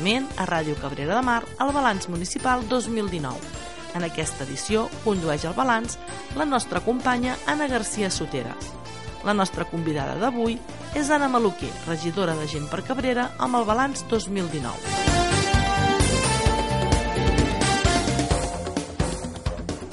Seguidament, a Ràdio Cabrera de Mar, el balanç municipal 2019. En aquesta edició condueix el balanç la nostra companya Anna Garcia Soteres. La nostra convidada d'avui és Anna Maluquer, regidora de Gent per Cabrera, amb el balanç 2019.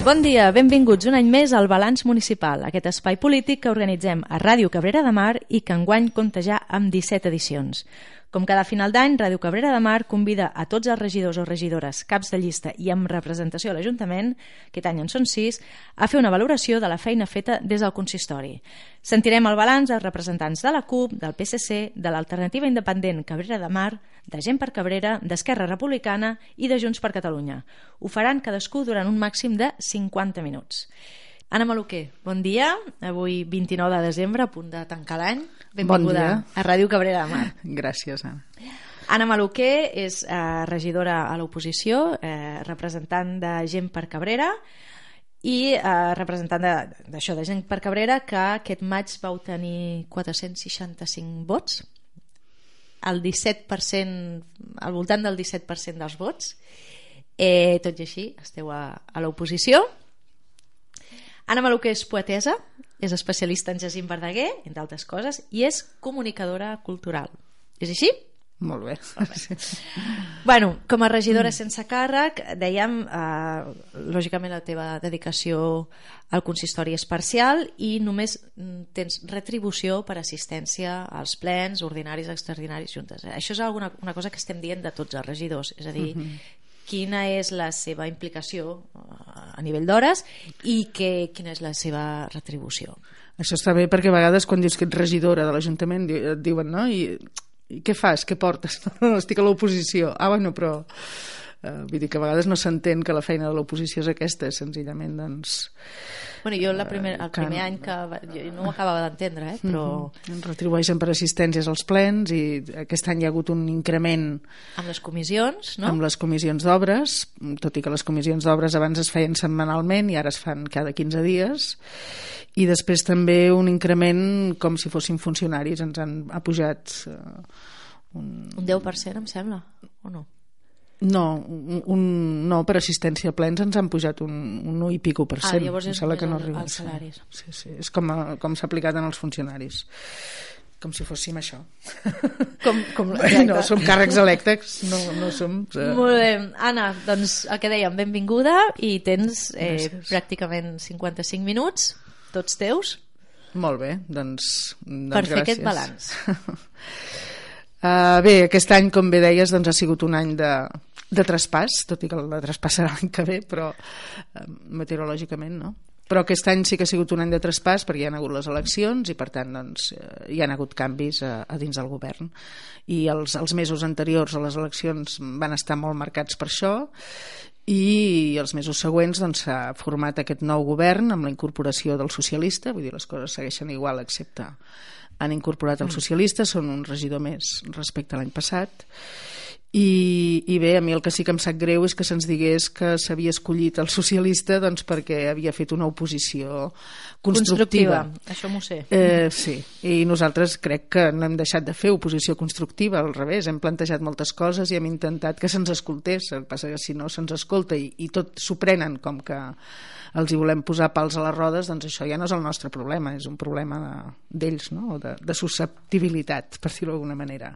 Bon dia, benvinguts un any més al Balanç Municipal, aquest espai polític que organitzem a Ràdio Cabrera de Mar i que enguany compta ja amb 17 edicions. Com cada final d'any, Ràdio Cabrera de Mar convida a tots els regidors o regidores, caps de llista i amb representació a l'Ajuntament, aquest any en són sis, a fer una valoració de la feina feta des del consistori. Sentirem el balanç dels representants de la CUP, del PSC, de l'Alternativa Independent Cabrera de Mar, de Gent per Cabrera, d'Esquerra Republicana i de Junts per Catalunya. Ho faran cadascú durant un màxim de 50 minuts. Anna Maluquer, bon dia. Avui 29 de desembre, a punt de tancar l'any. Benvinguda bon a Ràdio Cabrera de Mar. Gràcies, Anna. Anna Maluquer és eh, regidora a l'oposició, eh, representant de Gent per Cabrera i eh, representant d'això, de, de Gent per Cabrera, que aquest maig vau tenir 465 vots, el 17%, al voltant del 17% dels vots. Eh, tot i així, esteu a, a l'oposició. Anna Maluquer és poetesa, és especialista en Jacint Verdaguer, entre altres coses, i és comunicadora cultural. És així? Molt bé. Molt bé. bueno, com a regidora sense càrrec, dèiem, eh, lògicament la teva dedicació al consistori és parcial i només mm, tens retribució per assistència als plens, ordinaris, extraordinaris, juntes. Això és alguna, una cosa que estem dient de tots els regidors, és a dir, uh -huh quina és la seva implicació a nivell d'hores i que, quina és la seva retribució. Això està bé perquè a vegades quan dius que ets regidora de l'Ajuntament et diuen, no? I, i què fas? Què portes? Estic a l'oposició. Ah, bueno, però... Uh, vull dir que a vegades no s'entén que la feina de l'oposició és aquesta, senzillament, doncs... Bueno, jo la primer, el primer que, any que... Jo no ho acabava d'entendre, eh, però... -huh. Ens retribueixen per assistències als plens i aquest any hi ha hagut un increment... Amb les comissions, no? Amb les comissions d'obres, tot i que les comissions d'obres abans es feien setmanalment i ara es fan cada 15 dies i després també un increment com si fossin funcionaris ens han ha pujat eh, un... un 10% em sembla o no? No, un, no, per assistència a plens ens han pujat un, un 1 i pico per cent. Ah, llavors és que no arriba. els salaris. Sí, sí, és com, a, com s'ha aplicat en els funcionaris com si fóssim això. Com, com no som càrrecs elèctrics, no, no som... Uh... Molt bé. Anna, doncs el que dèiem, benvinguda i tens eh, pràcticament 55 minuts, tots teus. Molt bé, doncs, doncs per gràcies. fer aquest balanç. Uh, bé, aquest any, com bé deies, doncs, ha sigut un any de, de traspàs, tot i que el traspàs serà l'any que ve, però uh, meteorològicament no. Però aquest any sí que ha sigut un any de traspàs perquè hi ha hagut les eleccions i per tant doncs, hi ha hagut canvis a, a dins del govern i els, els mesos anteriors a les eleccions van estar molt marcats per això i els mesos següents doncs, s'ha doncs, format aquest nou govern amb la incorporació del socialista, vull dir, les coses segueixen igual excepte han incorporat els socialistes, són un regidor més respecte a l'any passat i, i bé, a mi el que sí que em sap greu és que se'ns digués que s'havia escollit el socialista doncs, perquè havia fet una oposició constructiva. constructiva. Això m'ho sé. Eh, sí, i nosaltres crec que no hem deixat de fer oposició constructiva, al revés, hem plantejat moltes coses i hem intentat que se'ns escoltés, el que passa que si no se'ns escolta i, i tot s'ho prenen com que els hi volem posar pals a les rodes, doncs això ja no és el nostre problema, és un problema d'ells, no? de, de susceptibilitat, per dir-ho d'alguna manera.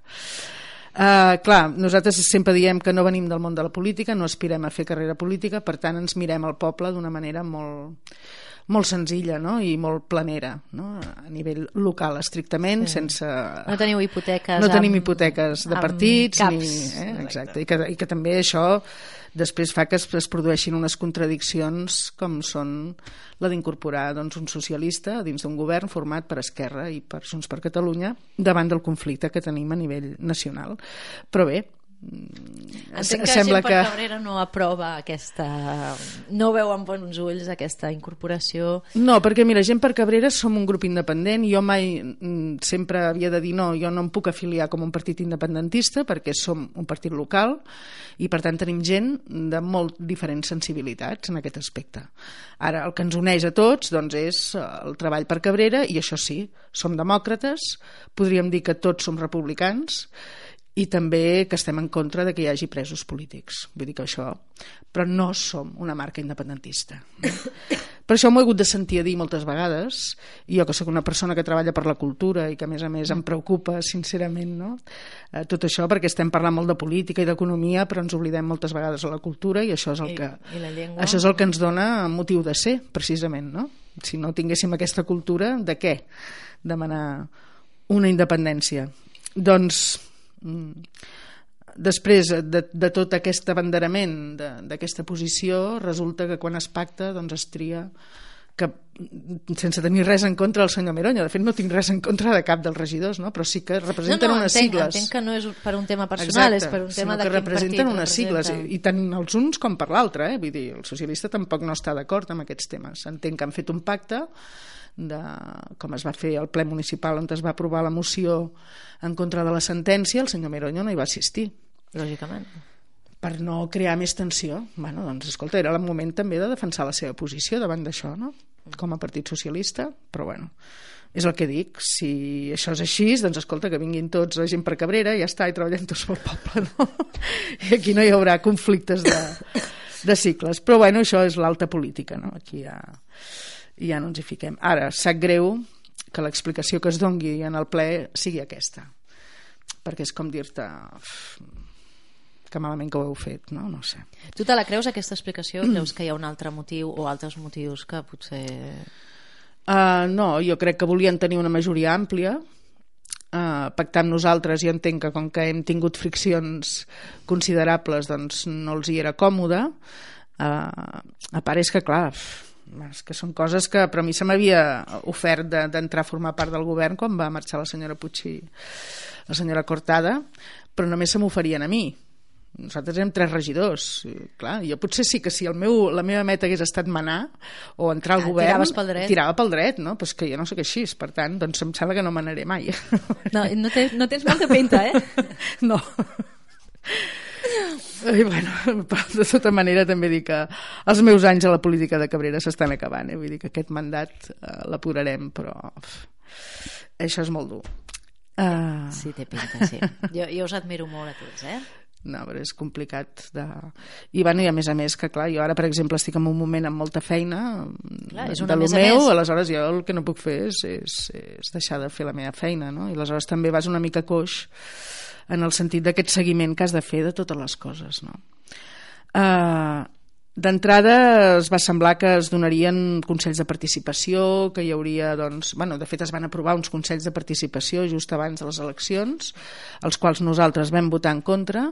Uh, clar, nosaltres sempre diem que no venim del món de la política, no aspirem a fer carrera política, per tant ens mirem al poble d'una manera molt, molt senzilla no? i molt planera no? a nivell local estrictament sí. sense... no teniu hipoteques no tenim hipoteques de partits caps. ni, eh? exacte. I, que, i que també això després fa que es, es produeixin unes contradiccions com són la d'incorporar doncs, un socialista dins d'un govern format per Esquerra i per Junts per Catalunya davant del conflicte que tenim a nivell nacional. Però bé, Entenc que sembla que Cabrera no aprova aquesta... no veu amb bons ulls aquesta incorporació. No, perquè mira, gent per Cabrera som un grup independent, jo mai mm, sempre havia de dir no, jo no em puc afiliar com un partit independentista perquè som un partit local i per tant tenim gent de molt diferents sensibilitats en aquest aspecte. Ara, el que ens uneix a tots doncs, és el treball per Cabrera i això sí, som demòcrates, podríem dir que tots som republicans, i també que estem en contra de que hi hagi presos polítics. Vull dir que això... Però no som una marca independentista. Per això m'ho he hagut de sentir a dir moltes vegades, i jo que sóc una persona que treballa per la cultura i que a més a més em preocupa sincerament no? eh, tot això perquè estem parlant molt de política i d'economia però ens oblidem moltes vegades de la cultura i això és el I, que, i llengua? això és el que ens dona motiu de ser, precisament. No? Si no tinguéssim aquesta cultura, de què demanar una independència? Doncs Mm. després de, de tot aquest abanderament d'aquesta posició resulta que quan es pacta doncs es tria que sense tenir res en contra del senyor Meroño, de fet no tinc res en contra de cap dels regidors, no? però sí que representen no, no, unes entenc, sigles. Entenc que no és per un tema personal, Exacte, és per un tema de que quin representen partit unes representa. sigles, i, i tant els uns com per l'altre, eh? vull dir, el socialista tampoc no està d'acord amb aquests temes. Entenc que han fet un pacte de, com es va fer al ple municipal on es va aprovar la moció en contra de la sentència, el senyor Meroño no hi va assistir. Lògicament. Per no crear més tensió. Bueno, doncs, escolta, era el moment també de defensar la seva posició davant d'això, no? Com a partit socialista, però bueno, és el que dic, si això és així, doncs escolta, que vinguin tots la gent per Cabrera, i ja està, i treballem tots pel poble, no? I aquí no hi haurà conflictes de, de cicles. Però bueno, això és l'alta política, no? Aquí ja, ja no ens hi fiquem. Ara, sap greu que l'explicació que es dongui en el ple sigui aquesta, perquè és com dir-te que malament que ho heu fet, no? No sé. Tu te la creus, aquesta explicació? Creus que hi ha un altre motiu o altres motius que potser... Uh, no, jo crec que volien tenir una majoria àmplia, uh, pactar amb nosaltres i entenc que com que hem tingut friccions considerables doncs no els hi era còmode. Uh, a part és que, clar, és que són coses que per a mi se m'havia ofert d'entrar de, a formar part del govern quan va marxar la senyora Puig i la senyora Cortada, però només se m'oferien a mi nosaltres érem tres regidors i, clar, jo potser sí que si el meu, la meva meta hagués estat manar o entrar al ah, govern tiraves pel dret. tirava pel dret, no? Però que jo no sóc així per tant, doncs em sembla que no manaré mai no, no, te, no tens molta pinta, eh? no i bueno, de tota manera també dic que els meus anys a la política de Cabrera s'estan acabant, eh? vull dir que aquest mandat eh, l'apurarem, però això és molt dur. Uh... Sí, té pinta, sí. Jo, jo us admiro molt a tots, eh? no, però és complicat de... I, bueno, i a més a més que clar, jo ara per exemple estic en un moment amb molta feina clar, és de lo meu, aleshores jo el que no puc fer és, és, és deixar de fer la meva feina no? i aleshores també vas una mica coix en el sentit d'aquest seguiment que has de fer de totes les coses no? Uh, D'entrada es va semblar que es donarien consells de participació, que hi hauria, doncs, bueno, de fet es van aprovar uns consells de participació just abans de les eleccions, els quals nosaltres vam votar en contra,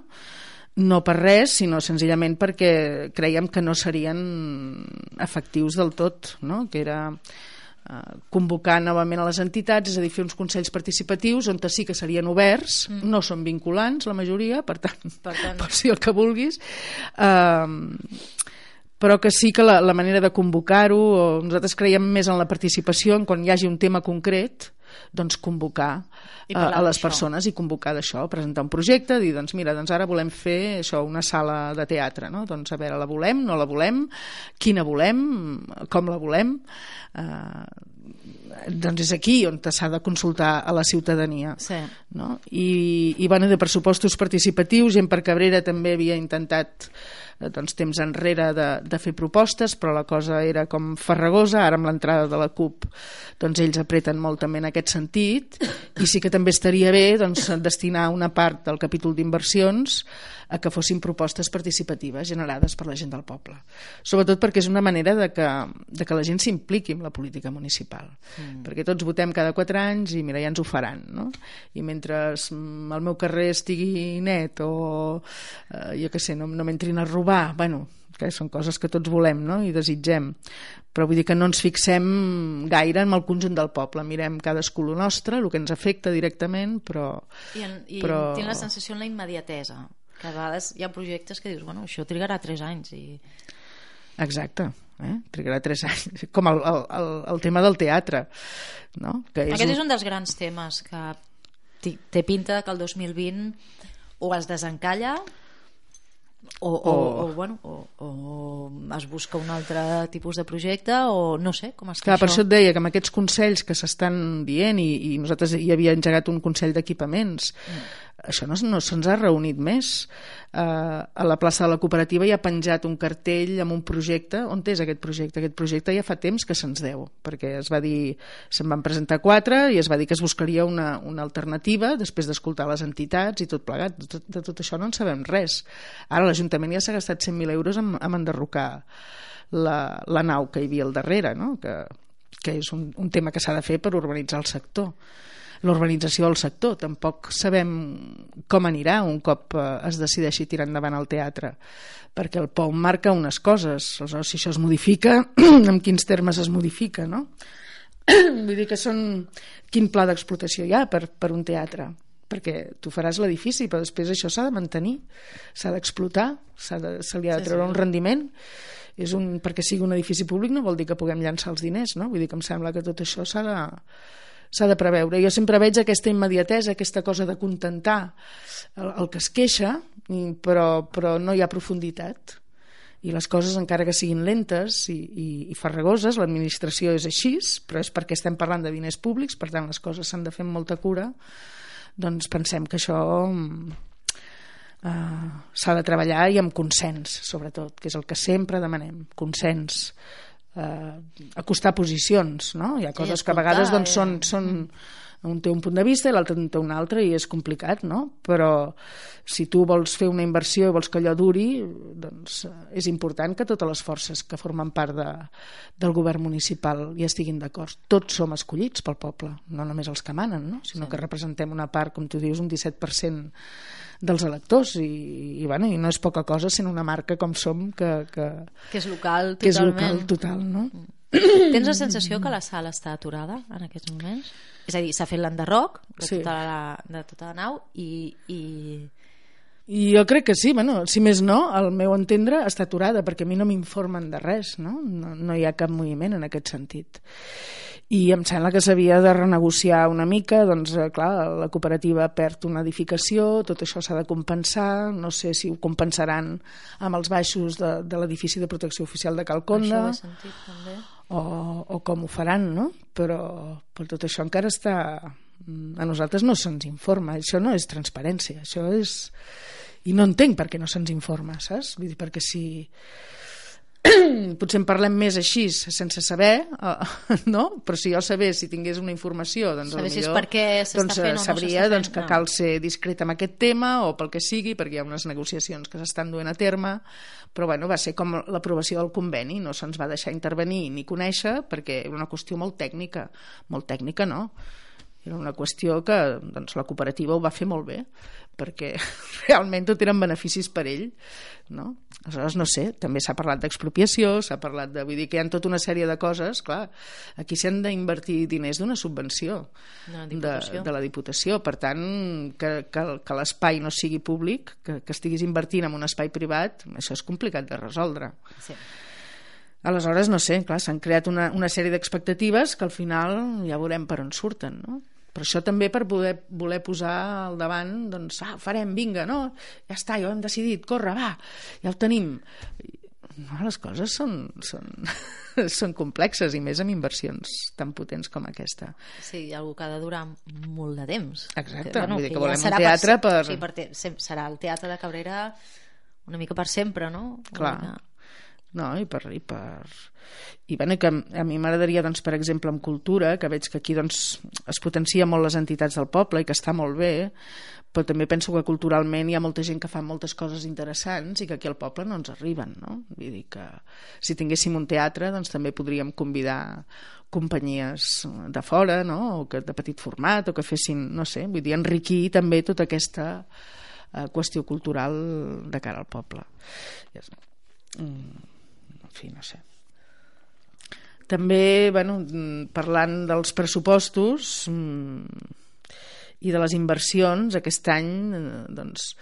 no per res, sinó senzillament perquè creiem que no serien efectius del tot, no? que era eh, convocar novament a les entitats, és a dir, fer uns consells participatius on sí que serien oberts, mm. no són vinculants la majoria, per tant, per tant... pots dir el que vulguis, eh, però que sí que la, la manera de convocar-ho, nosaltres creiem més en la participació, en quan hi hagi un tema concret, doncs convocar uh, a les persones i convocar d'això, presentar un projecte, dir, doncs mira, doncs ara volem fer això, una sala de teatre, no? Doncs a veure, la volem, no la volem, quina volem, com la volem, uh, doncs és aquí on s'ha de consultar a la ciutadania. Sí. No? I, I bueno, de pressupostos participatius, gent per Cabrera també havia intentat doncs, temps enrere de, de fer propostes, però la cosa era com farragosa, ara amb l'entrada de la CUP doncs ells apreten molt també en aquest sentit i sí que també estaria bé doncs, destinar una part del capítol d'inversions a que fossin propostes participatives generades per la gent del poble. Sobretot perquè és una manera de que, de que la gent s'impliqui en la política municipal. Mm. Perquè tots votem cada quatre anys i mira, ja ens ho faran. No? I mentre el meu carrer estigui net o eh, jo què sé, no, no m'entrin a robar, bueno, que són coses que tots volem no? i desitgem però vull dir que no ens fixem gaire en el conjunt del poble, mirem cadascú el nostre, el que ens afecta directament però... I, en, i però... tinc la sensació en la immediatesa que a vegades hi ha projectes que dius, bueno, això trigarà 3 anys i... Exacte, eh? trigarà 3 anys com el, el, el, el tema del teatre no? que és aquest és un dels grans temes que té pinta que el 2020 o es desencalla o, o, o, o, bueno, o, o es busca un altre tipus de projecte o no sé com està Clar, això. per això et deia que amb aquests consells que s'estan dient i, i nosaltres hi havia engegat un consell d'equipaments mm això no, no se'ns ha reunit més. Uh, a la plaça de la cooperativa hi ha penjat un cartell amb un projecte. On és aquest projecte? Aquest projecte ja fa temps que se'ns deu, perquè es va dir, se'n van presentar quatre i es va dir que es buscaria una, una alternativa després d'escoltar les entitats i tot plegat. De tot, de tot això no en sabem res. Ara l'Ajuntament ja s'ha gastat 100.000 euros en, en enderrocar la, la nau que hi havia al darrere, no? que, que és un, un tema que s'ha de fer per urbanitzar el sector l'urbanització del sector. Tampoc sabem com anirà un cop eh, es decideixi tirar endavant el teatre, perquè el POU marca unes coses. Aleshores, si això es modifica, en quins termes es modifica, no? Vull dir que són... Quin pla d'explotació hi ha per, per un teatre? perquè tu faràs l'edifici, però després això s'ha de mantenir, s'ha d'explotar, de, se li ha de treure sí, sí. un rendiment, és un, perquè sigui un edifici públic no vol dir que puguem llançar els diners, no? Vull dir que em sembla que tot això s'ha de, s'ha de preveure. Jo sempre veig aquesta immediatesa, aquesta cosa de contentar el, el que es queixa, però, però no hi ha profunditat. I les coses, encara que siguin lentes i, i, i farragoses, l'administració és així, però és perquè estem parlant de diners públics, per tant les coses s'han de fer amb molta cura, doncs pensem que això eh, s'ha de treballar i amb consens, sobretot, que és el que sempre demanem, consens eh, acostar posicions, no? Hi ha coses sí, que a vegades doncs, són, eh? són, un té un punt de vista i l'altre en té un altre i és complicat, no? Però si tu vols fer una inversió i vols que allò duri, doncs és important que totes les forces que formen part de, del govern municipal hi estiguin d'acord. Tots som escollits pel poble, no només els que manen, no? sinó sí. que representem una part, com tu dius, un 17% dels electors i, i, bueno, i no és poca cosa sent una marca com som que, que, que és local totalment. que és local total no? Tens la sensació que la sala està aturada en aquests moments? És a dir, s'ha fet l'enderroc de, sí. tota la, de tota la nau i, i... I jo crec que sí, bueno, si més no, el meu entendre està aturada, perquè a mi no m'informen de res, no? no? No hi ha cap moviment en aquest sentit i em sembla que s'havia de renegociar una mica, doncs eh, clar, la cooperativa perd una edificació, tot això s'ha de compensar, no sé si ho compensaran amb els baixos de, de l'edifici de protecció oficial de Calconda, això sentit, també. O, o com ho faran, no? Però, però tot això encara està... A nosaltres no se'ns informa, això no és transparència, això és... I no entenc per què no se'ns informa, saps? Vull dir, perquè si potser en parlem més així, sense saber, uh, no? però si jo sabés, si tingués una informació, doncs millor, per què doncs, fent o sabria no doncs, que no. cal ser discret amb aquest tema o pel que sigui, perquè hi ha unes negociacions que s'estan duent a terme, però bueno, va ser com l'aprovació del conveni, no se'ns va deixar intervenir ni conèixer, perquè era una qüestió molt tècnica, molt tècnica no, era una qüestió que doncs, la cooperativa ho va fer molt bé perquè realment tot eren beneficis per ell no? aleshores no sé, també s'ha parlat d'expropiació s'ha parlat de, vull dir que hi ha tota una sèrie de coses clar, aquí s'han d'invertir diners d'una subvenció de, de la Diputació per tant que, que, que l'espai no sigui públic que, que estiguis invertint en un espai privat això és complicat de resoldre sí. Aleshores, no sé, clar, s'han creat una, una sèrie d'expectatives que al final ja veurem per on surten, no? Per això també per poder voler posar al davant, doncs, ah, farem, vinga, no? Ja està, ja ho hem decidit, corre, va, ja ho tenim. No, les coses són, són, són complexes i més amb inversions tan potents com aquesta. Sí, hi ha algú que ha de durar molt de temps. Exacte, que, bueno, vull dir que, que volem un teatre per... per... Sí, per te... serà el teatre de Cabrera una mica per sempre, no? Clar. Mica... no? I per, i per... I bueno, que a mi m'agradaria, doncs, per exemple, amb cultura, que veig que aquí doncs, es potencia molt les entitats del poble i que està molt bé, però també penso que culturalment hi ha molta gent que fa moltes coses interessants i que aquí al poble no ens arriben, no? Vull dir que si tinguéssim un teatre, doncs també podríem convidar companyies de fora, no? O que de petit format, o que fessin, no sé, vull dir, enriquir també tota aquesta eh, qüestió cultural de cara al poble. Mm, en fi, no sé. També, bueno, parlant dels pressupostos, mm, i de les inversions aquest any eh, doncs,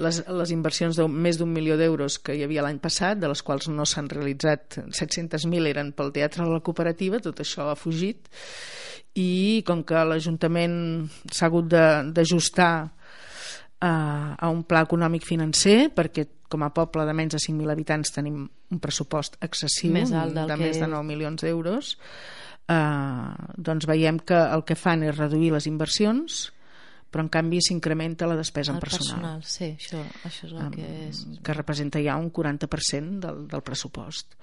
les, les inversions de més d'un milió d'euros que hi havia l'any passat, de les quals no s'han realitzat 700.000 eren pel teatre de la cooperativa, tot això ha fugit i com que l'Ajuntament s'ha hagut d'ajustar a, a un pla econòmic financer perquè com a poble de menys de 5.000 habitants tenim un pressupost excessiu més alt del de que... més de 9 milions d'euros. Eh, doncs veiem que el que fan és reduir les inversions però en canvi s'incrementa la despesa el en personal. personal. Sí, això, això és el um, que és... Que representa ja un 40% del, del pressupost.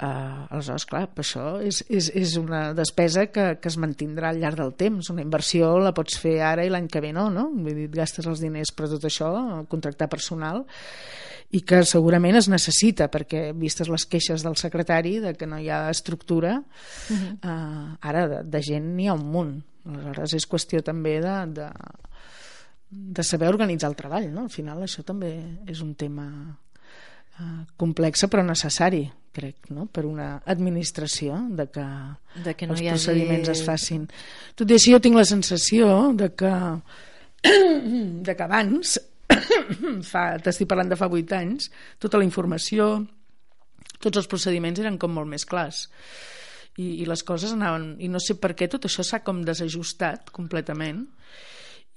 Uh, aleshores, clar, això és, és, és una despesa que, que es mantindrà al llarg del temps. Una inversió la pots fer ara i l'any que ve no, no? Vull dir, gastes els diners per tot això, contractar personal, i que segurament es necessita perquè vistes les queixes del secretari de que no hi ha estructura uh -huh. uh, ara de, de gent n'hi ha un munt aleshores és qüestió també de, de, de saber organitzar el treball no? al final això també és un tema uh, complexa però necessari crec, no? per una administració de que, de que no els hagi... procediments es facin tot i així jo tinc la sensació de que de que abans fa, t'estic parlant de fa 8 anys, tota la informació, tots els procediments eren com molt més clars. I, i les coses anaven... I no sé per què tot això s'ha com desajustat completament.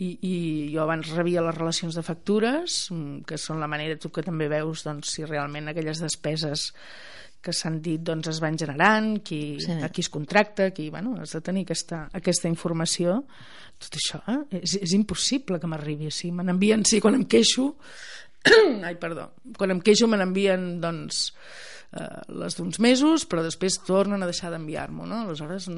I, i jo abans rebia les relacions de factures, mm, que són la manera, tu que també veus doncs, si realment aquelles despeses que s'han dit doncs, es van generant, qui, sí. a qui es contracta, qui, bueno, has de tenir aquesta, aquesta informació. Tot això eh? és, és impossible que m'arribi. Si me n'envien, sí, quan em queixo... Ai, perdó. Quan em queixo me n'envien, doncs, eh, les d'uns mesos, però després tornen a deixar d'enviar-m'ho, no? Aleshores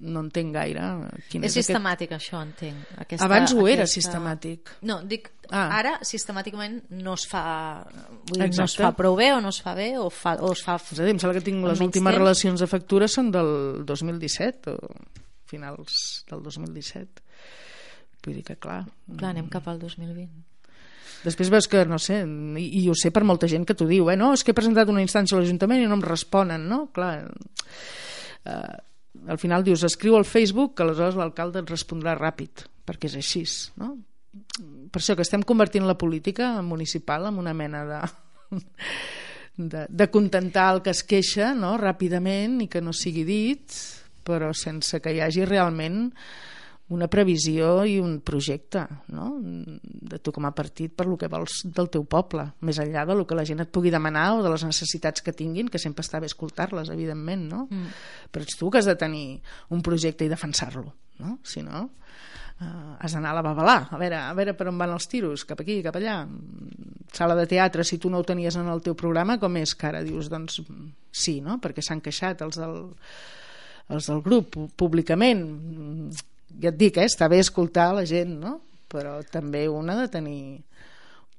no entenc gaire quin és, és sistemàtic aquest... això, entenc. Aquesta, Abans ho era aquesta... sistemàtic. No, dic, ah. ara sistemàticament no es fa vull dir, no es fa prou bé o no es fa bé o, fa, o es fa... És a dir, em sembla que tinc les últimes temps. relacions de factura són del 2017 o finals del 2017. Vull dir que clar... Clar, anem cap al 2020. Després veus que, no sé, i, i ho sé per molta gent que t'ho diu, eh? no, és que he presentat una instància a l'Ajuntament i no em responen, no? Clar, eh, al final dius, escriu al Facebook que aleshores l'alcalde et respondrà ràpid, perquè és així, no? Per això que estem convertint la política municipal en una mena de... de, de contentar el que es queixa no? ràpidament i que no sigui dit però sense que hi hagi realment una previsió i un projecte no? de tu com a partit per lo que vols del teu poble, més enllà de lo que la gent et pugui demanar o de les necessitats que tinguin, que sempre està bé escoltar-les, evidentment, no? Mm. Però ets tu que has de tenir un projecte i defensar-lo, no? Si no, uh, has d'anar a la babalà, a veure, a veure per on van els tiros, cap aquí, cap allà. Sala de teatre, si tu no ho tenies en el teu programa, com és que ara dius, doncs sí, no? Perquè s'han queixat els del, els del grup públicament ja et dic, eh, està bé escoltar la gent, no? però també una de tenir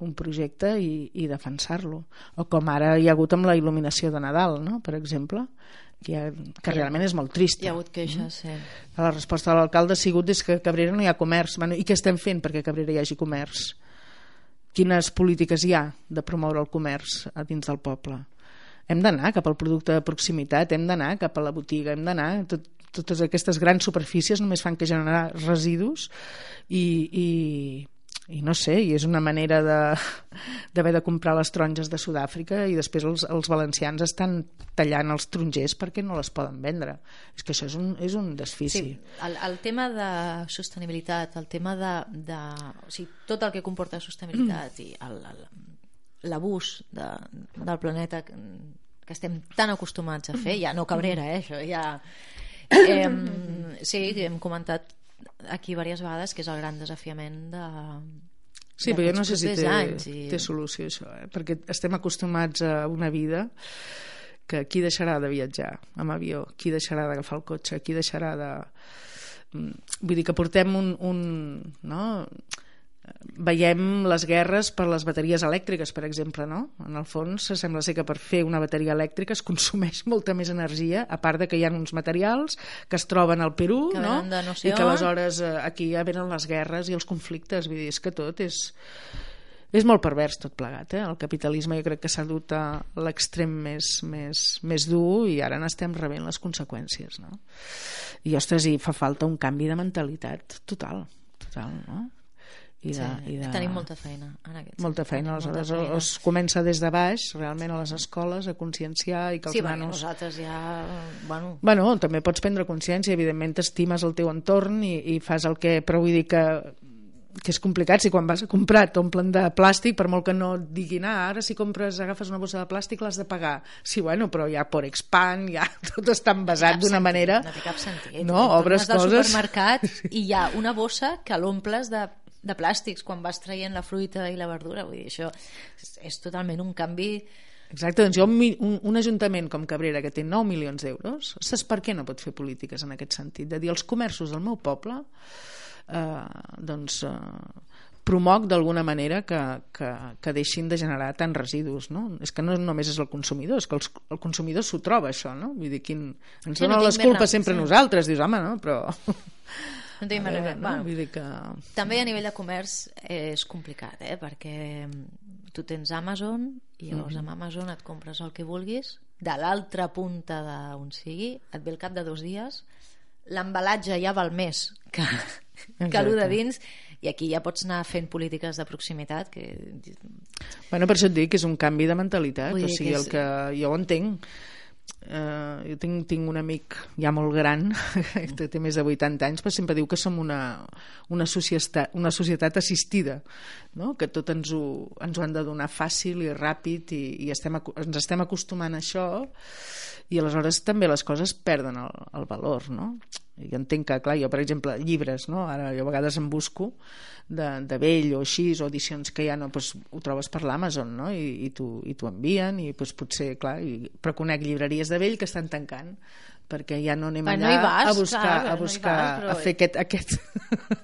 un projecte i, i defensar-lo. O com ara hi ha hagut amb la il·luminació de Nadal, no? per exemple, que, ha, que realment és molt trista. Hi ha hagut queixes, sí. La resposta de l'alcalde ha sigut és que a Cabrera no hi ha comerç. Bueno, I què estem fent perquè a Cabrera hi hagi comerç? Quines polítiques hi ha de promoure el comerç a dins del poble? Hem d'anar cap al producte de proximitat, hem d'anar cap a la botiga, hem d'anar... Tot, totes aquestes grans superfícies només fan que generar residus i, i, i no sé, i és una manera d'haver de, de comprar les taronges de Sud-àfrica i després els, els valencians estan tallant els tronjers perquè no les poden vendre. És que això és un, és un desfici. Sí, el, el tema de sostenibilitat, el tema de, de o sigui, tot el que comporta sostenibilitat i l'abús de, del planeta que estem tan acostumats a fer, ja no Cabrera, eh, això ja Eh, sí, hem comentat aquí diverses vegades que és el gran desafiament de, Sí, però jo no sé si té, anys i... té solució això, eh? perquè estem acostumats a una vida que qui deixarà de viatjar amb avió, qui deixarà d'agafar el cotxe, qui deixarà de... Mm, vull dir que portem un... un no? Veiem les guerres per les bateries elèctriques, per exemple, no? En el fons, sembla ser que per fer una bateria elèctrica es consumeix molta més energia, a part de que hi ha uns materials que es troben al Perú, que no? no, no I que aleshores eh, aquí ja venen les guerres i els conflictes, vull dir, és que tot és és molt pervers tot plegat, eh? el capitalisme jo crec que s'ha dut a l'extrem més, més, més dur i ara n'estem rebent les conseqüències no? i ostres, i fa falta un canvi de mentalitat total, total no? I de, sí, i de... tenim molta feina en aquest molta feina, aleshores feina. es comença des de baix realment a les escoles a conscienciar i que els sí, nanos... nosaltres ja bueno... bueno, també pots prendre consciència evidentment t'estimes el teu entorn i, i fas el que, però vull dir que que és complicat si quan vas a comprar t'omplen de plàstic per molt que no et diguin ah, ara si compres, agafes una bossa de plàstic l'has de pagar, sí bueno, però ja por expand ja tot està envasat d'una manera. no té cap sentit. No, obres coses. del supermercat i hi ha una bossa que l'omples de de plàstics quan vas traient la fruita i la verdura vull dir, això és, és totalment un canvi Exacte, doncs jo un, un ajuntament com Cabrera que té 9 milions d'euros, saps per què no pot fer polítiques en aquest sentit? De dir, els comerços del meu poble eh, doncs eh, promoc d'alguna manera que, que, que deixin de generar tants residus no? és que no només és el consumidor és que els, el consumidor s'ho troba això no? vull dir, quin, ens sí, donen no les culpes sempre sí. nosaltres dius, home, no? però no tenim a veure. No? Bueno, Vull dir que... També a nivell de comerç és complicat, eh? perquè tu tens Amazon i llavors mm amb Amazon et compres el que vulguis de l'altra punta d'on sigui, et ve al cap de dos dies l'embalatge ja val més que, que el de dins i aquí ja pots anar fent polítiques de proximitat que... Bueno, per això et dic que és un canvi de mentalitat, o sigui, que és... el que jo ho entenc eh, jo tinc, tinc un amic ja molt gran que té més de 80 anys però sempre diu que som una, una, societat, una societat assistida no? que tot ens ho, ens ho han de donar fàcil i ràpid i, i estem, ens estem acostumant a això i aleshores també les coses perden el, el valor no? Jo entenc que, clar, jo per exemple llibres, no? ara jo a vegades em busco de, de vell o així, o edicions que ja no, doncs, ho trobes per l'Amazon no? I, i t'ho envien i doncs, potser, clar, i, però conec llibreries de vell que estan tancant perquè ja no anem allà no vas, a buscar, clar, a, buscar no vas, però... a fer aquest, aquest...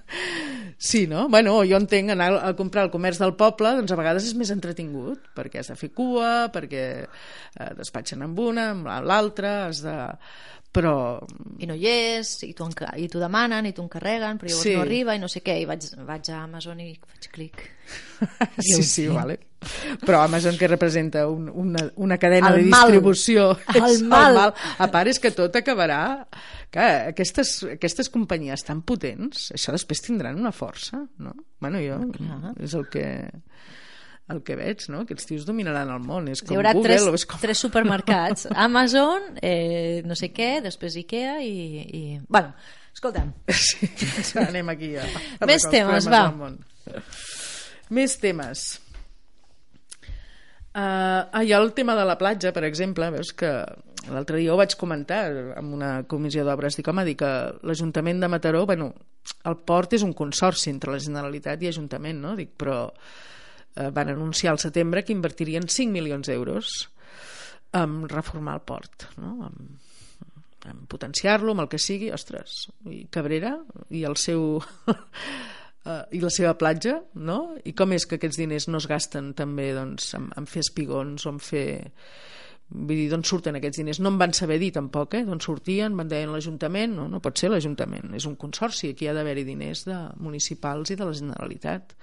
sí, no? Bueno, jo entenc anar a comprar al comerç del poble doncs a vegades és més entretingut perquè has de fer cua, perquè eh, despatxen amb una, amb l'altra has de però... I no hi és, i t'ho demanen, i t'ho encarreguen, però llavors sí. no arriba, i no sé què, i vaig, vaig a Amazon i faig clic. sí, sí, vale. Però Amazon que representa un, una, una cadena el de distribució mal. El, mal. el mal. A part és que tot acabarà que aquestes, aquestes companyies tan potents, això després tindran una força, no? Bueno, jo, ah, és el que el que veig, no? Aquests tios dominaran el món. És com Hi haurà Google, tres, o és com... tres supermercats. Amazon, eh, no sé què, després Ikea i... i... Bueno, escolta'm. Sí, anem aquí a, a Més temes, va. Més temes. Uh, ah, hi ha el tema de la platja, per exemple, veus que l'altre dia ho vaig comentar en una comissió d'obres, dic, home, dic que l'Ajuntament de Mataró, bueno, el port és un consorci entre la Generalitat i Ajuntament, no? Dic, però eh, van anunciar al setembre que invertirien 5 milions d'euros en reformar el port, no? en, en potenciar-lo, amb el que sigui, ostres, i Cabrera i el seu... Uh, i la seva platja, no? I com és que aquests diners no es gasten també doncs, en, en fer espigons o en fer... Vull dir, d'on surten aquests diners? No em van saber dir tampoc, eh? D'on sortien? Van deien l'Ajuntament? No, no pot ser l'Ajuntament. És un consorci, aquí ha d'haver-hi diners de municipals i de la Generalitat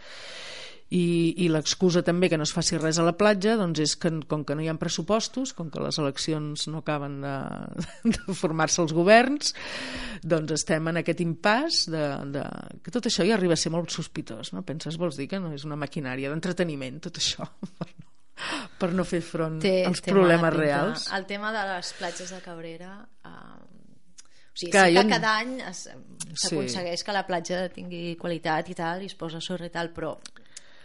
i, i l'excusa també que no es faci res a la platja doncs és que com que no hi ha pressupostos com que les eleccions no acaben de, de formar-se els governs doncs estem en aquest impàs de, de, que tot això ja arriba a ser molt sospitós no? penses, vols dir que no és una maquinària d'entreteniment tot això per no, fer front té, als té problemes reals el tema de les platges de Cabrera eh, o sigui, que sí que jo... cada any s'aconsegueix sí. que la platja tingui qualitat i tal, i es posa sorra i tal, però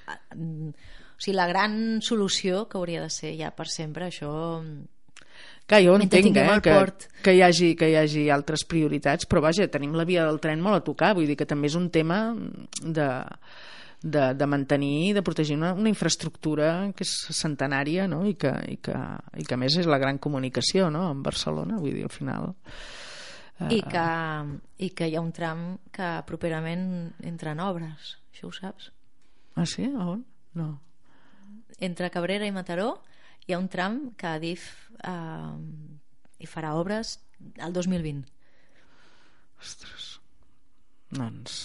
o sigui, la gran solució que hauria de ser ja per sempre això que jo entenc eh, que, que, hi hagi, que hi hagi altres prioritats, però vaja, tenim la via del tren molt a tocar, vull dir que també és un tema de, de, de mantenir i de protegir una, una infraestructura que és centenària no? I, que, i, que, i que a més és la gran comunicació no? en Barcelona, vull dir, al final I que, I que hi ha un tram que properament entra en obres, això ho saps? Ah, sí? A on? No. Entre Cabrera i Mataró hi ha un tram que DIF eh, hi farà obres al 2020. Ostres. Doncs,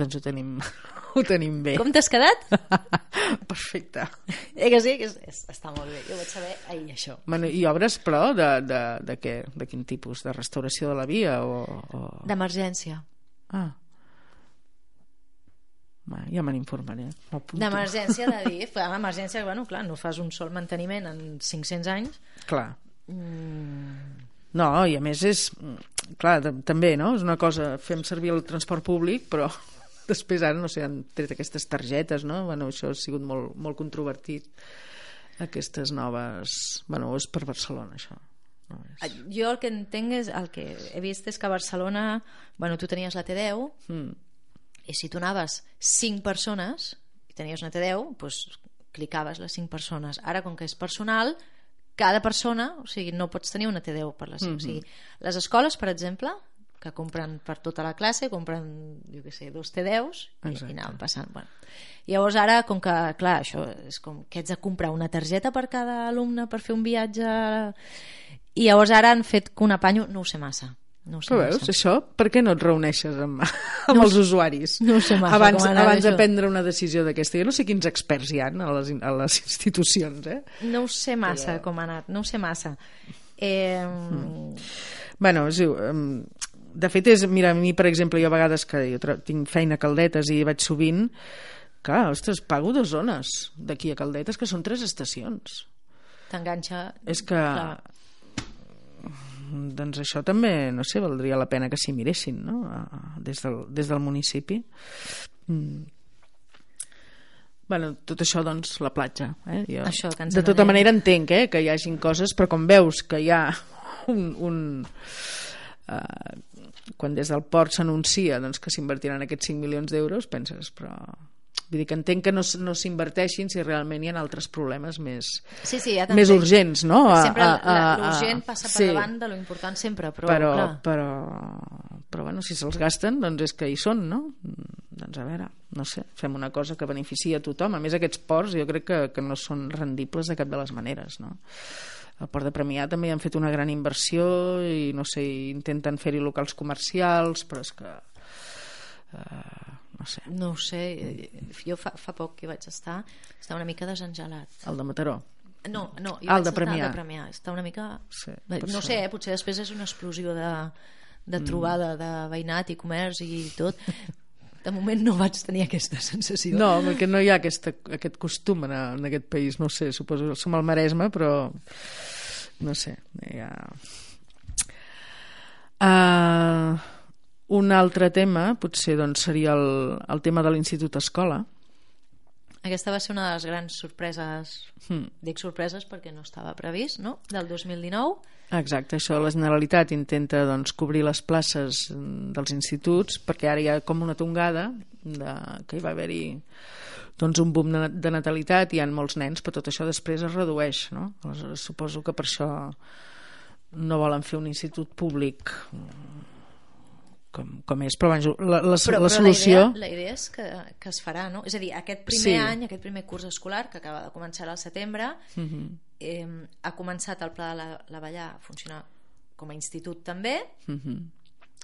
doncs ho tenim, ho tenim bé. Com t'has quedat? Perfecte. Eh que sí? Que és, és, està molt bé. Jo vaig saber ahir això. Bueno, I obres, però, de, de, de què? De quin tipus? De restauració de la via? O, o... D'emergència. Ah. Ja me n'informaré. M'apunto. D'emergència de dir, però emergència, bueno, clar, no fas un sol manteniment en 500 anys. Clar. Mm, No, i a més és... Clar, t- també, no? És una cosa, fem servir el transport públic, però després ara, no sé, han tret aquestes targetes, no? Bueno, això ha sigut molt, molt controvertit, aquestes noves... Bueno, és per Barcelona, això. No és... jo el que entenc és, el que he vist és que a Barcelona, bueno, tu tenies la T10 Mm. I si tu anaves 5 persones i tenies una T10, doncs clicaves les 5 persones. Ara, com que és personal, cada persona, o sigui, no pots tenir una T10 per les 5. O sigui, les escoles, per exemple, que compren per tota la classe, compren, jo què sé, dos T10s i, i anaven passant. Bueno. Llavors ara, com que, clar, això és com que ets de comprar una targeta per cada alumne per fer un viatge... I llavors ara han fet que un apanyo, no ho sé massa. No ho sé Però veus, massa. això, per què no et reuneixes amb, amb els usuaris? no sé massa abans, abans de prendre una decisió d'aquesta. Jo no sé quins experts hi ha a les, a les institucions, eh? No ho sé massa com ha anat, no ho sé massa. Eh, Bueno, és, um, de fet, és, mira, a mi, per exemple, jo a vegades que jo tinc feina a Caldetes i vaig sovint, clar, ostres, pago dues zones d'aquí a Caldetes, que són tres estacions. T'enganxa... És que... Clar. Doncs això també, no sé, valdria la pena que s'hi miressin, no?, des del, des del municipi. Mm. Bueno, tot això, doncs, la platja. Eh? Jo, Això que ens de tota manera entenc eh, que hi hagin coses, però com veus que hi ha un... un uh, quan des del port s'anuncia doncs, que s'invertiran aquests 5 milions d'euros, penses, però... Vull dir que entenc que no, no s'inverteixin si realment hi ha altres problemes més, Sí, sí, ja més urgents, no? A- Sempre l'urgent passa per sí. davant de lo important sempre, però, però, clar, però, però bueno, si se'ls gasten doncs és que hi són, no? Doncs a veure, no sé, fem una cosa que beneficia a tothom a més aquests ports jo crec que, que no són rendibles de cap de les maneres no? el port de Premià també hi han fet una gran inversió i no sé, intenten fer-hi locals comercials però és que eh, no sé, no ho sé, eh, jo fa, fa poc que vaig estar, està una mica desengelat. el de Mataró No, no, jo Ah, el vaig de Premià. de Premià, està una mica... Sí, no sé, eh, potser després és una explosió de, de trobada de veïnat i comerç i tot. De moment no vaig tenir aquesta sensació. No, perquè no hi ha aquesta, aquest costum en, en aquest país, no sé, suposo som al Maresme, però no sé, ha... Uh, un altre tema potser doncs, seria el, el tema de l'Institut Escola. Aquesta va ser una de les grans sorpreses, Hmm. dic sorpreses perquè no estava previst, no?, del 2019. Exacte, això la Generalitat intenta doncs, cobrir les places dels instituts perquè ara hi ha com una tongada de, que hi va haver-hi doncs, un boom de, natalitat, hi ha molts nens, però tot això després es redueix. No? Aleshores, suposo que per això no volen fer un institut públic com, com és, però bueno, la, la, Però, la però solució... la idea, la idea és que, que es farà, no? És a dir, aquest primer Sí. any, aquest primer curs escolar, que acaba de començar al setembre, Mhm. eh, ha començat el Pla de la, la Vallà a funcionar com a institut també, Mhm.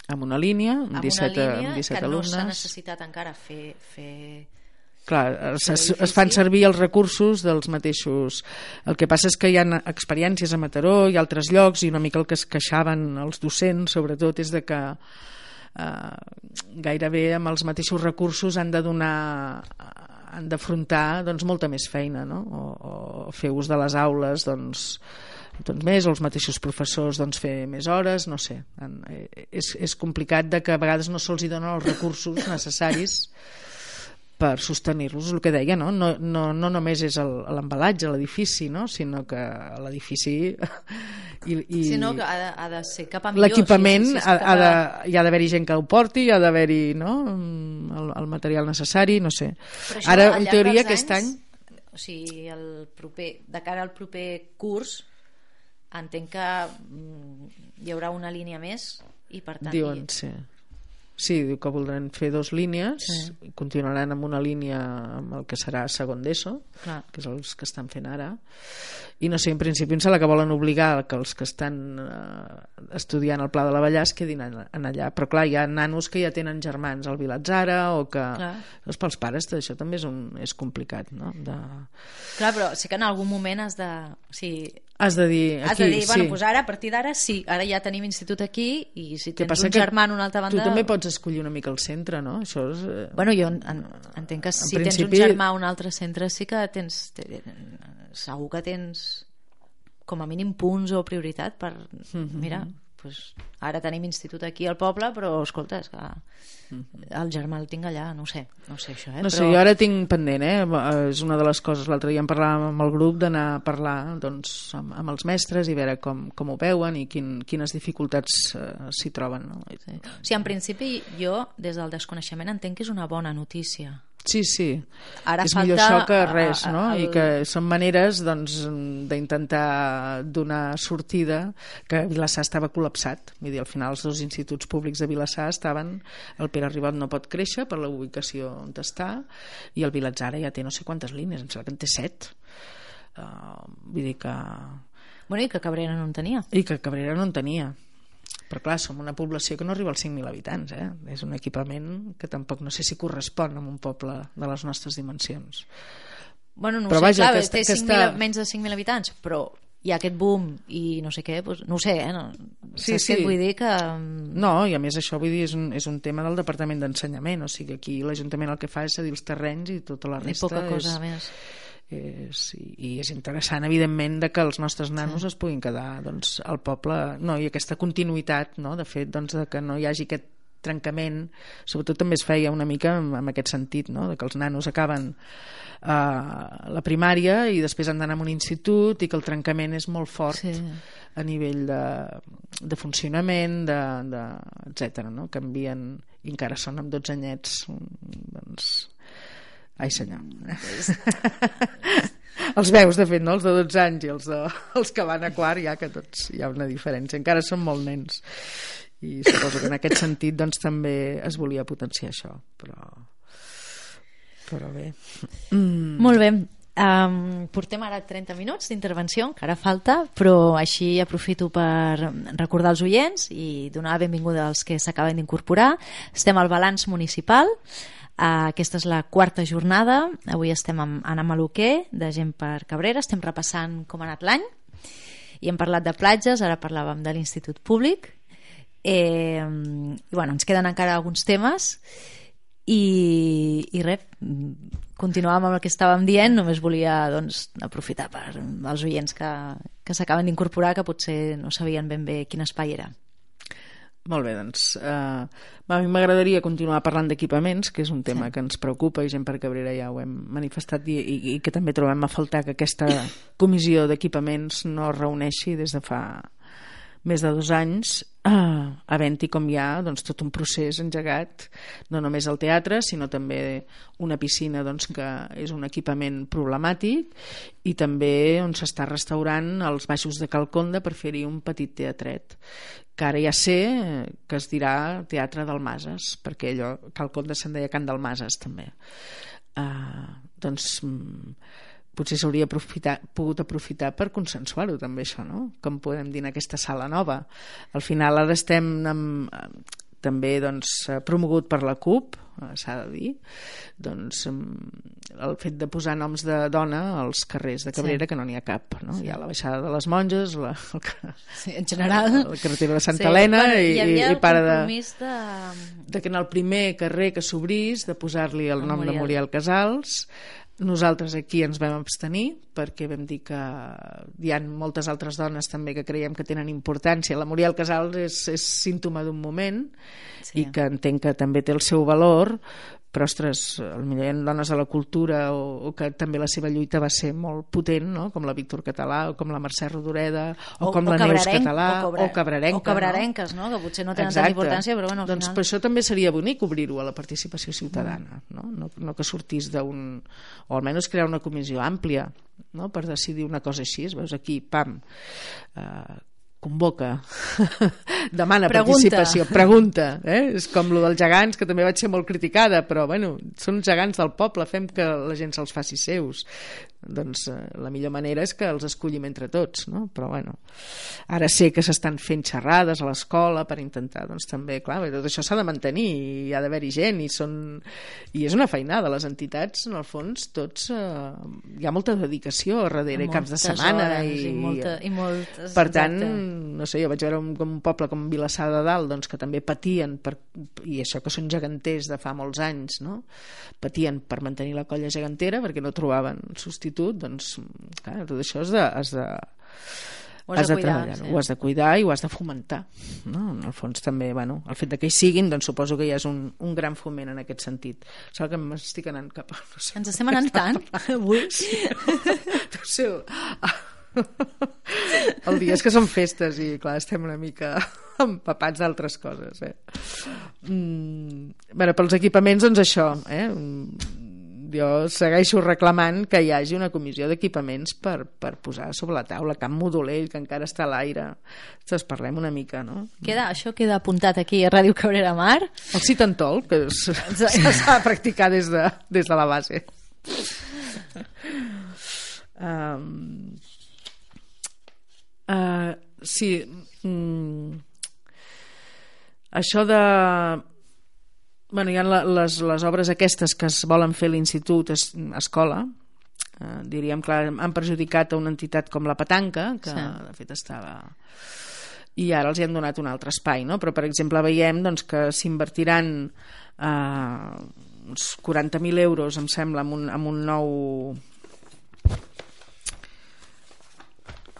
amb una línia, amb amb 17, una línia amb 17 que no s'ha alumnes. necessitat encara fer, fer Clar, es, es, l'edifici. es fan servir els recursos dels mateixos. El que passa és que hi ha experiències a Mataró i altres llocs i una mica el que es queixaven els docents, sobretot, és de que eh, gairebé amb els mateixos recursos han de donar han d'afrontar doncs, molta més feina no? o, o fer ús de les aules doncs, doncs més, o els mateixos professors doncs, fer més hores, no sé en, eh, és, és complicat de que a vegades no se'ls hi donen els recursos necessaris per sostenir-los, el que deia, no? No, no, no només és l'embalatge, l'edifici, no? sinó que l'edifici i, i Sinó que ha de, ha de ser cap a millor. l'equipament sí, sí, ha, ha de, hi ha d'haver-hi gent que ho porti, hi ha d'haver-hi no? el, el material necessari, no sé. Però això, Ara, en teoria, aquest anys, any... O sigui, el proper, de cara al proper curs, entenc que mm, hi haurà una línia més i per tant... Diuen, i- sí. Sí, diu que voldran fer dos línies, Sí. i continuaran amb una línia amb el que serà segon d'ESO, que és els que estan fent ara, i no sé, en principi em sembla que volen obligar que els que estan eh, estudiant el Pla de la Vallès quedin en, en allà, però clar, hi ha nanos que ja tenen germans al Vilatzara o que... Clar. Doncs pels pares això també és, un, és complicat, no? De... Clar, però sí que en algun moment has de... O sigui, Has de dir... has Aquí, de dir, sí. bueno, doncs ara, a partir d'ara, sí, ara ja tenim institut aquí i si tens passa un germà en una altra banda... tu també pots escollir una mica el centre, no? Això és... eh, Bueno, jo en, en, entenc que si tens principi- un germà a un altre centre sí que tens... te- Segur que tens com a mínim punts o prioritat per... Mhm. Mira, pues, ara tenim institut aquí al poble, però escolta, és que el germà el tinc allà, no sé, no sé això, eh? Mhm. No sé, però... jo ara tinc pendent, eh? És una de les coses, l'altre dia en parlàvem amb el grup d'anar a parlar doncs, amb, amb els mestres i veure com, com ho veuen i quin, quines dificultats eh, s'hi troben. No? Sí. O sigui, en principi, jo, des del desconeixement, entenc que és una bona notícia. Sí, sí. Ara és falta millor això que res, no? el- I que són maneres doncs, d'intentar donar sortida que Vilassar estava col·lapsat. Vull dir, al final els dos instituts públics de Vilassar estaven... El Pere Ribot no pot créixer per la ubicació on està i el Vilatzara ja té no sé quantes línies, em sembla que en té set. Uh, vull dir que... Bueno, i que Cabrera no en tenia. I que Cabrera no en tenia. Però clar, som una població que no arriba als 5.000 habitants, eh? És un equipament que tampoc no sé si correspon a un poble de les nostres dimensions. Bueno, no ho Però sé, vaja, clar, que té està- que 5.000 està- menys de 5.000 habitants, però hi ha aquest boom i no sé què, doncs, no ho sé, eh? No, Sí, saps sí. què vull dir? Que... No, i a més això vull dir, és un, és un tema del Departament d'Ensenyament, o sigui, aquí l'Ajuntament el que fa és cedir els terrenys i tota la I resta poca cosa és, més. És, i, i és interessant evidentment de que els nostres nanos sí. es puguin quedar doncs, al poble no, i aquesta continuïtat no? de fet doncs, de que no hi hagi aquest trencament sobretot també es feia una mica en, en aquest sentit no? de que els nanos acaben uh, la primària i després han d'anar a un institut i que el trencament és molt fort Sí. a nivell de, de funcionament de, de, etc. No? canvien i encara són amb 12 anyets doncs Ai senyor. els veus, de fet, no? els de 12 anys i els, de, els que van a quart, ja que tots hi ha una diferència. Encara són molt nens. I suposo que en aquest sentit doncs, també es volia potenciar això. Però, però bé. Mm. Molt bé. Um, portem ara 30 minuts d'intervenció, encara falta, però així aprofito per recordar els oients i donar la benvinguda als que s'acaben d'incorporar. Estem al balanç municipal, uh, aquesta és la quarta jornada, avui estem amb Anna Maluquer, de Gent per Cabrera, estem repassant com ha anat l'any, i hem parlat de platges, ara parlàvem de l'Institut Públic, eh, i bueno, ens queden encara alguns temes, i, i res, continuàvem amb el que estàvem dient, només volia doncs, aprofitar per als oients que, que s'acaben d'incorporar que potser no sabien ben bé quin espai era. Molt bé, doncs uh, a mi m'agradaria continuar parlant d'equipaments, que és un tema Sí. sí. que ens preocupa i gent per Cabrera ja ho hem manifestat i, i, i que també trobem a faltar que aquesta comissió d'equipaments no es reuneixi des de fa més de dos anys uh, havent-hi com hi ha doncs, tot un procés engegat no només al teatre sinó també una piscina doncs, que és un equipament problemàtic i també on s'està restaurant els baixos de Calconda per fer-hi un petit teatret que ara ja sé eh, que es dirà Teatre Dalmases perquè allò, Calconda se'n deia Can Dalmases també. Uh, doncs mm, potser s'hauria aprofitar, pogut aprofitar per consensuar-ho també això, no? Com podem dir en aquesta sala nova. Al final ara estem amb, eh, també doncs, eh, promogut per la CUP, eh, s'ha de dir, doncs mm, el fet de posar noms de dona als carrers de Cabrera, Sí. que no n'hi ha cap, no? Hi ha la baixada de les monges, la, el, Sí, en general... la carretera de Santa Helena bueno, i, i, i para el de de... de que en el primer carrer que s'obrís de posar-li el nom de Muriel. Muriel Casals nosaltres aquí ens vam abstenir perquè vam dir que hi ha moltes altres dones també que creiem que tenen importància la Muriel Casals és, és símptoma d'un moment Sí. i que entenc que també té el seu valor però ostres, potser hi ha dones de la cultura o, o que també la seva lluita va ser molt potent, no? com la Víctor Català o com la Mercè Rodoreda o, o com o la Neus Català o, cobra, o Cabrarenca. O Cabrarenques, no? no? que potser no tenen tanta importància, però bueno, al doncs final... per això també seria bonic obrir-ho a la participació ciutadana, no? No, no que sortís d'un... o almenys crear una comissió àmplia no? per decidir una cosa així, veus aquí, pam, eh, convoca, demana pregunta. participació, pregunta. Eh? És com lo dels gegants, que també vaig ser molt criticada, però bueno, són gegants del poble, fem que la gent se'ls faci seus doncs eh, la millor manera és que els escollim entre tots, no? Però bueno, ara sé que s'estan fent xerrades a l'escola per intentar, doncs també, clar, tot això s'ha de mantenir i hi ha d'haver-hi gent i són... i és una feinada, les entitats, en el fons, tots eh, hi ha molta dedicació a darrere, caps de setmana hores, i, i, molta, i moltes, per tant, exacte. no sé, jo vaig veure un, un poble com Vilassar de Dalt, doncs que també patien per, i això que són geganters de fa molts anys, no? Patien per mantenir la colla gegantera perquè no trobaven substituts actitud, doncs, clar, tot això has de, has de, ho has, has de, de cuidar, treballar, sí. ho has de cuidar i ho has de fomentar. No? En el fons també, bueno, el fet de que hi siguin, doncs suposo que ja és un, un gran foment en aquest sentit. Sembla que m'estic anant cap a... No sé, Ens estem anant tant avui. Sí. no sé, el dia és que són festes i clar, estem una mica empapats d'altres coses eh? mm, bueno, pels equipaments doncs això eh? jo segueixo reclamant que hi hagi una comissió d'equipaments per, per posar sobre la taula Camp Modolell, que encara està a l'aire. Doncs parlem una mica, no? Queda, això queda apuntat aquí a Ràdio Cabrera Mar. El citantol, que s'ha de practicar des de, des de la base. Um, sí, mm, això de bueno, hi ha les, les obres aquestes que es volen fer a l'institut es, escola eh, diríem que han perjudicat a una entitat com la Petanca que sí. de fet estava i ara els hi han donat un altre espai no? però per exemple veiem doncs, que s'invertiran eh, uns 40.000 euros em sembla en un, en un nou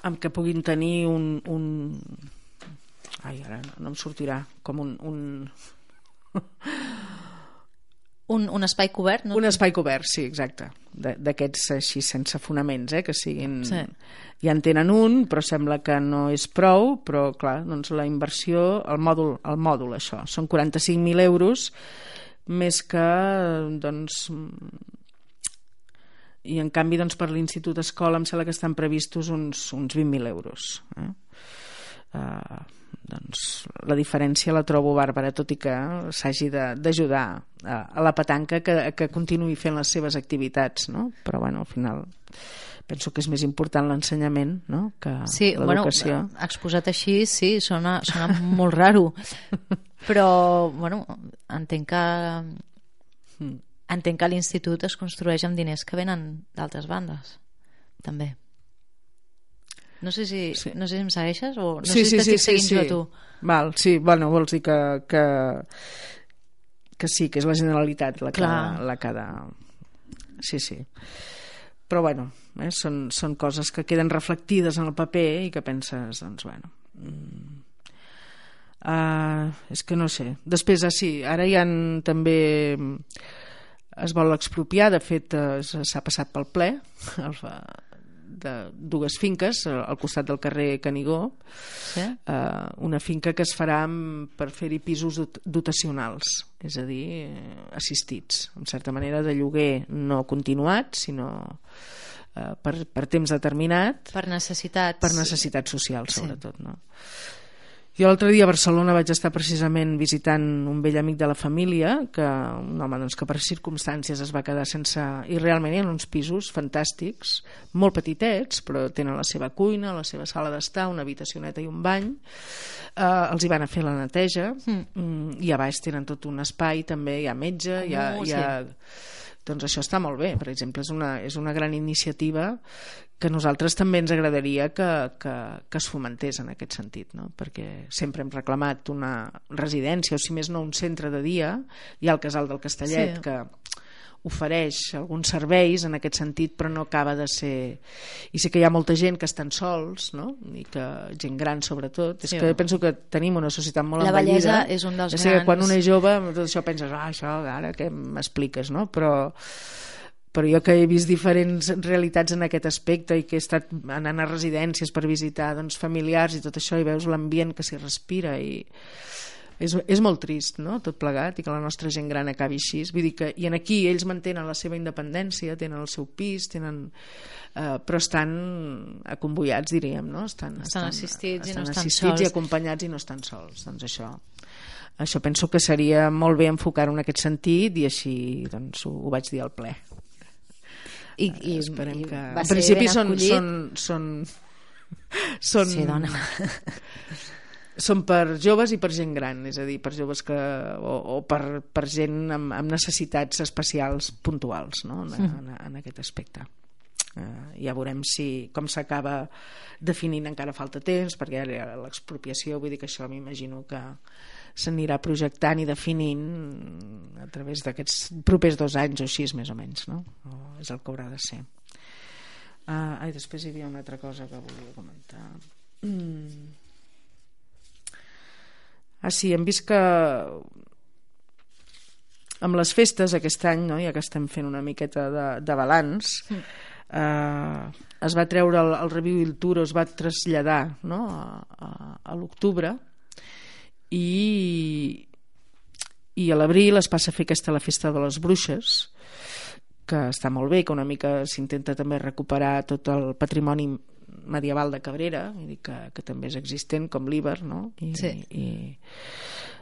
amb que puguin tenir un, un... ai, ara no em sortirà com un, un un, un espai cobert? No? Un espai cobert, sí, exacte. D'aquests així sense fonaments, eh, que siguin... Sí. Ja en tenen un, però sembla que no és prou, però clar, doncs la inversió, el mòdul, el mòdul això, són 45.000 euros, més que, doncs, i en canvi doncs, per l'Institut Escola em sembla que estan previstos uns, uns 20.000 euros. Eh? Uh, doncs la diferència la trobo bàrbara tot i que s'hagi d'ajudar a, a la petanca que, que continuï fent les seves activitats no? però bueno, al final penso que és més important l'ensenyament no? que sí, l'educació bueno, exposat així sí, sona, sona molt raro però bueno, entenc que hmm. Entenc que l'institut es construeix amb diners que venen d'altres bandes també no sé si, sí. no sé si em segueixes o no sí, sé si sí, t'estic sí, seguint sí, jo a tu. Val, sí, bueno, vols dir que, que, que sí, que és la Generalitat la que, Clar. la que de... Sí, sí. Però bueno, eh, són, són coses que queden reflectides en el paper i que penses, doncs bueno... Mm, uh, és que no sé. Després, ah, sí, ara hi han també es vol expropiar, de fet eh, s'ha passat pel ple de dues finques al costat del carrer Canigó sí? eh, una finca que es farà per fer-hi pisos dotacionals és a dir, eh, assistits en certa manera de lloguer no continuat sinó eh, per, per temps determinat per necessitats per necessitats socials sobretot sí. no? Jo l'altre dia a Barcelona vaig estar precisament visitant un vell amic de la família, que un home doncs, que per circumstàncies es va quedar sense... I realment hi ha uns pisos fantàstics, molt petitets, però tenen la seva cuina, la seva sala d'estar, una habitacioneta i un bany. Eh, els hi van a fer la neteja mm. mm i a baix tenen tot un espai, també hi ha metge, oh, hi ha... Hi ha sí doncs això està molt bé, per exemple, és una, és una gran iniciativa que nosaltres també ens agradaria que, que, que es fomentés en aquest sentit, no? perquè sempre hem reclamat una residència, o si més no un centre de dia, hi ha el casal del Castellet, sí. que ofereix alguns serveis en aquest sentit, però no acaba de ser... I sé que hi ha molta gent que estan sols, no? I que gent gran, sobretot. Sí, és que penso que tenim una societat molt la envellida. La bellesa és un dels és grans... Que quan un és jove, tot això penses, ah, això, ara què m'expliques, no? Però però jo que he vist diferents realitats en aquest aspecte i que he estat anant a residències per visitar doncs, familiars i tot això i veus l'ambient que s'hi respira i és, és molt trist, no?, tot plegat, i que la nostra gent gran acabi així. Vull dir que, I en aquí ells mantenen la seva independència, tenen el seu pis, tenen, eh, però estan acomboiats, diríem, no? Estan, estan, estan assistits, estan i no estan assistits sols. i acompanyats i no estan sols. Doncs això, això penso que seria molt bé enfocar-ho en aquest sentit i així doncs, ho, ho vaig dir al ple. I, i, esperem i que... En principi són, són, són, són, Sí, dona. són per joves i per gent gran, és a dir, per joves que, o, o per, per gent amb, amb necessitats especials puntuals no? en, en, en aquest aspecte. Uh, ja veurem si com s'acaba definint encara falta temps perquè ara l'expropiació vull dir que això m'imagino que s'anirà projectant i definint a través d'aquests propers dos anys o així més o menys no? o és el que haurà de ser uh, ai, després hi havia una altra cosa que volia comentar mm. Ah sí, hem vist que amb les festes aquest any, no? ja que estem fent una miqueta de, de balanç mm eh, es va treure el, el Review il Tour, es va traslladar no? a, a, a l'octubre i, i a l'abril es passa a fer aquesta la festa de les bruixes que està molt bé, que una mica s'intenta també recuperar tot el patrimoni medieval de Cabrera, vull dir que, que també és existent, com l'Iber, no? I, sí. i,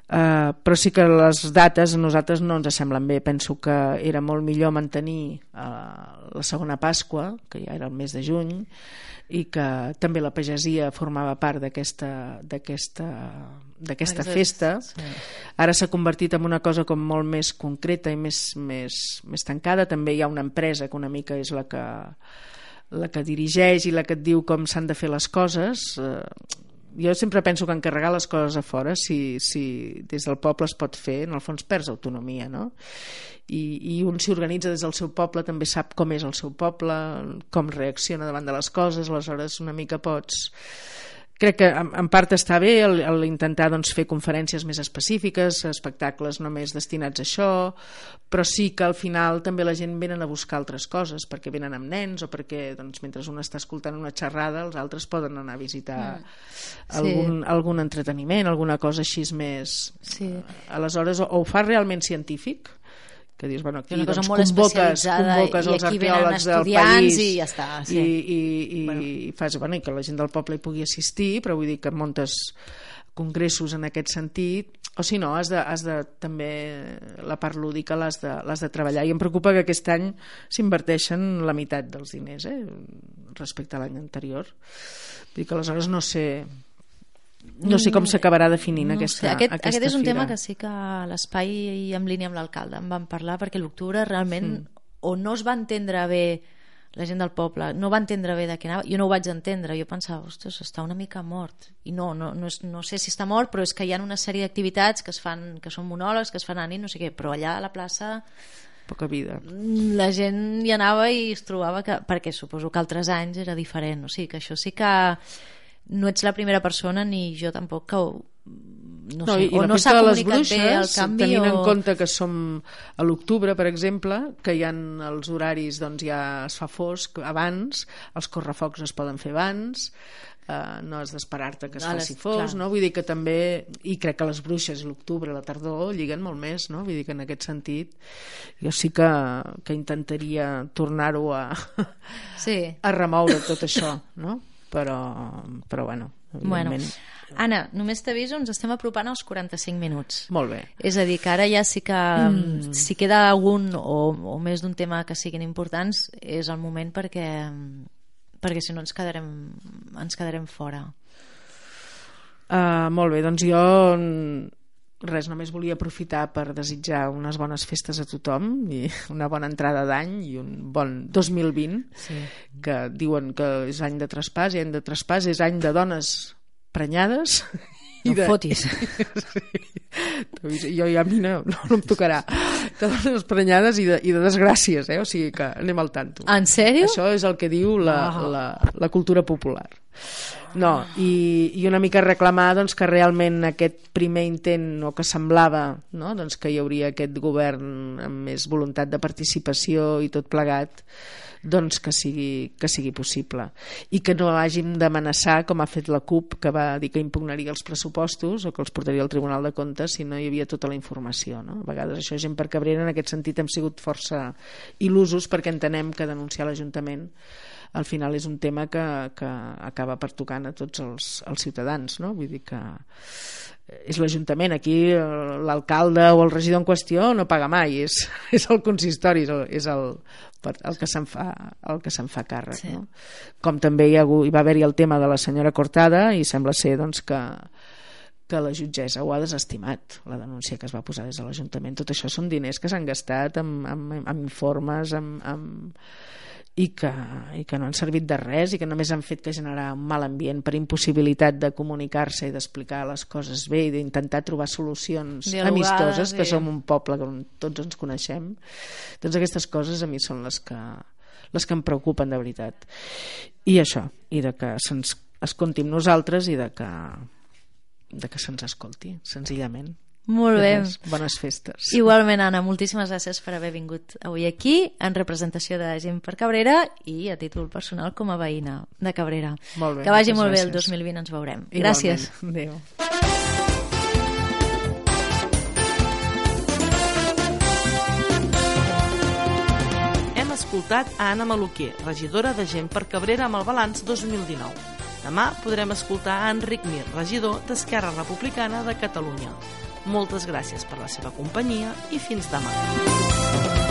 Uh, però sí que les dates a nosaltres no ens semblen bé penso que era molt millor mantenir uh, la segona Pasqua que ja era el mes de juny i que també la pagesia formava part d'aquesta festa sí. ara s'ha convertit en una cosa com molt més concreta i més, més, més tancada també hi ha una empresa que una mica és la que la que dirigeix i la que et diu com s'han de fer les coses eh, jo sempre penso que encarregar les coses a fora si, si des del poble es pot fer en el fons perds autonomia no? I, i un s'hi organitza des del seu poble també sap com és el seu poble com reacciona davant de les coses aleshores una mica pots crec que en, part està bé el, el intentar doncs, fer conferències més específiques, espectacles només destinats a això, però sí que al final també la gent venen a buscar altres coses, perquè venen amb nens o perquè doncs, mentre un està escoltant una xerrada els altres poden anar a visitar mm. algun, sí. algun entreteniment, alguna cosa així més... Sí. Aleshores, o, o ho fa realment científic, que dius, bueno, aquí doncs, molt convoques, convoques els arqueòlegs del país i ja està, sí. i, i, i, Bueno. i fas, bueno, i que la gent del poble hi pugui assistir, però vull dir que muntes congressos en aquest sentit o si no, has de, has de també la part lúdica l'has de, de treballar i em preocupa que aquest any s'inverteixen la meitat dels diners eh, respecte a l'any anterior vull dir que aleshores no sé no sé com s'acabarà definint No aquesta, sé. aquest, aquesta aquest és un fira. tema que sí que l'espai en línia amb l'alcalde en van parlar perquè l'octubre realment Mm. o no es va entendre bé la gent del poble no va entendre bé de què anava jo no ho vaig entendre, jo pensava, ostres, està una mica mort i no, no, no, és, no sé si està mort però és que hi ha una sèrie d'activitats que es fan que són monòlegs, que es fan a nit, no sé què però allà a la plaça poca vida la gent hi anava i es trobava que, perquè suposo que altres anys era diferent o sigui que això sí que no ets la primera persona ni jo tampoc que ho, no, sé, i, o no s'ha comunicat bé el bruixes, canvi tenint o... en compte que som a l'octubre, per exemple, que hi ha els horaris, doncs ja es fa fosc abans, els correfocs es poden fer abans, eh, no has d'esperar-te que es les- faci fos, clar. no? Vull dir que també, i crec que les bruixes i l'octubre, la tardor, lliguen molt més, no? Vull dir que en aquest sentit jo sí que, que intentaria tornar-ho a, sí. a remoure tot això, no? Però, però bueno, bueno. Anna, només t'aviso ens estem apropant als 45 minuts Molt bé. és a dir, que ara ja sí que mm. si queda algun o, o més d'un tema que siguin importants és el moment perquè perquè si no ens quedarem ens quedarem fora Uh, molt bé, doncs jo mm, res, només volia aprofitar per desitjar unes bones festes a tothom i una bona entrada d'any i un bon 2020 sí. que diuen que és any de traspàs i any de traspàs és any de dones prenyades no de... fotis sí. jo ja a mi no, no, no em tocarà que dones prenyades i de, i de desgràcies, eh? o sigui que anem al tanto. En sèrio? Això és el que diu la, Ah. la, la cultura popular. No, i, i una mica reclamar doncs, que realment aquest primer intent o que semblava no? doncs, que hi hauria aquest govern amb més voluntat de participació i tot plegat doncs que sigui, que sigui possible i que no hàgim d'amenaçar com ha fet la CUP que va dir que impugnaria els pressupostos o que els portaria al Tribunal de Comptes si no hi havia tota la informació no? a vegades això gent per Cabrera en aquest sentit hem sigut força il·lusos perquè entenem que denunciar l'Ajuntament al final és un tema que, que acaba pertocant a tots els, els ciutadans no? vull dir que és l'Ajuntament, aquí eh, l'alcalde o el regidor en qüestió no paga mai, és, és el consistori, és el, és el, per- el que se'n fa, el que se'n fa càrrec. Sí. No? Com també hi, ha, hagut- hi va haver-hi el tema de la senyora Cortada i sembla ser doncs, que, que la jutgessa ho ha desestimat, la denúncia que es va posar des de l'Ajuntament. Tot això són diners que s'han gastat amb, amb, amb informes, amb, amb, i que, i que no han servit de res i que només han fet que generar un mal ambient per impossibilitat de comunicar-se i d'explicar les coses bé i d'intentar trobar solucions Dialogades amistoses, que i- som un poble que tots ens coneixem. Doncs aquestes coses a mi són les que les que em preocupen de veritat. I això, i de que se'ns escolti amb nosaltres i de que de que se'ns escolti, senzillament Molt bé. res, bones festes Igualment, Anna, moltíssimes gràcies per haver vingut avui aquí en representació de Gent per Cabrera i a títol personal com a veïna de Cabrera. Molt bé, que vagi molt bé el gràcies. 2020, ens veurem. Igualment. Gràcies. Adéu. Hem escoltat a Anna Maluquer, regidora de Gent per Cabrera amb el balanç 2019. Demà podrem escoltar a Enric Mir, regidor d'Esquerra Republicana de Catalunya. Moltes gràcies per la seva companyia i fins demà.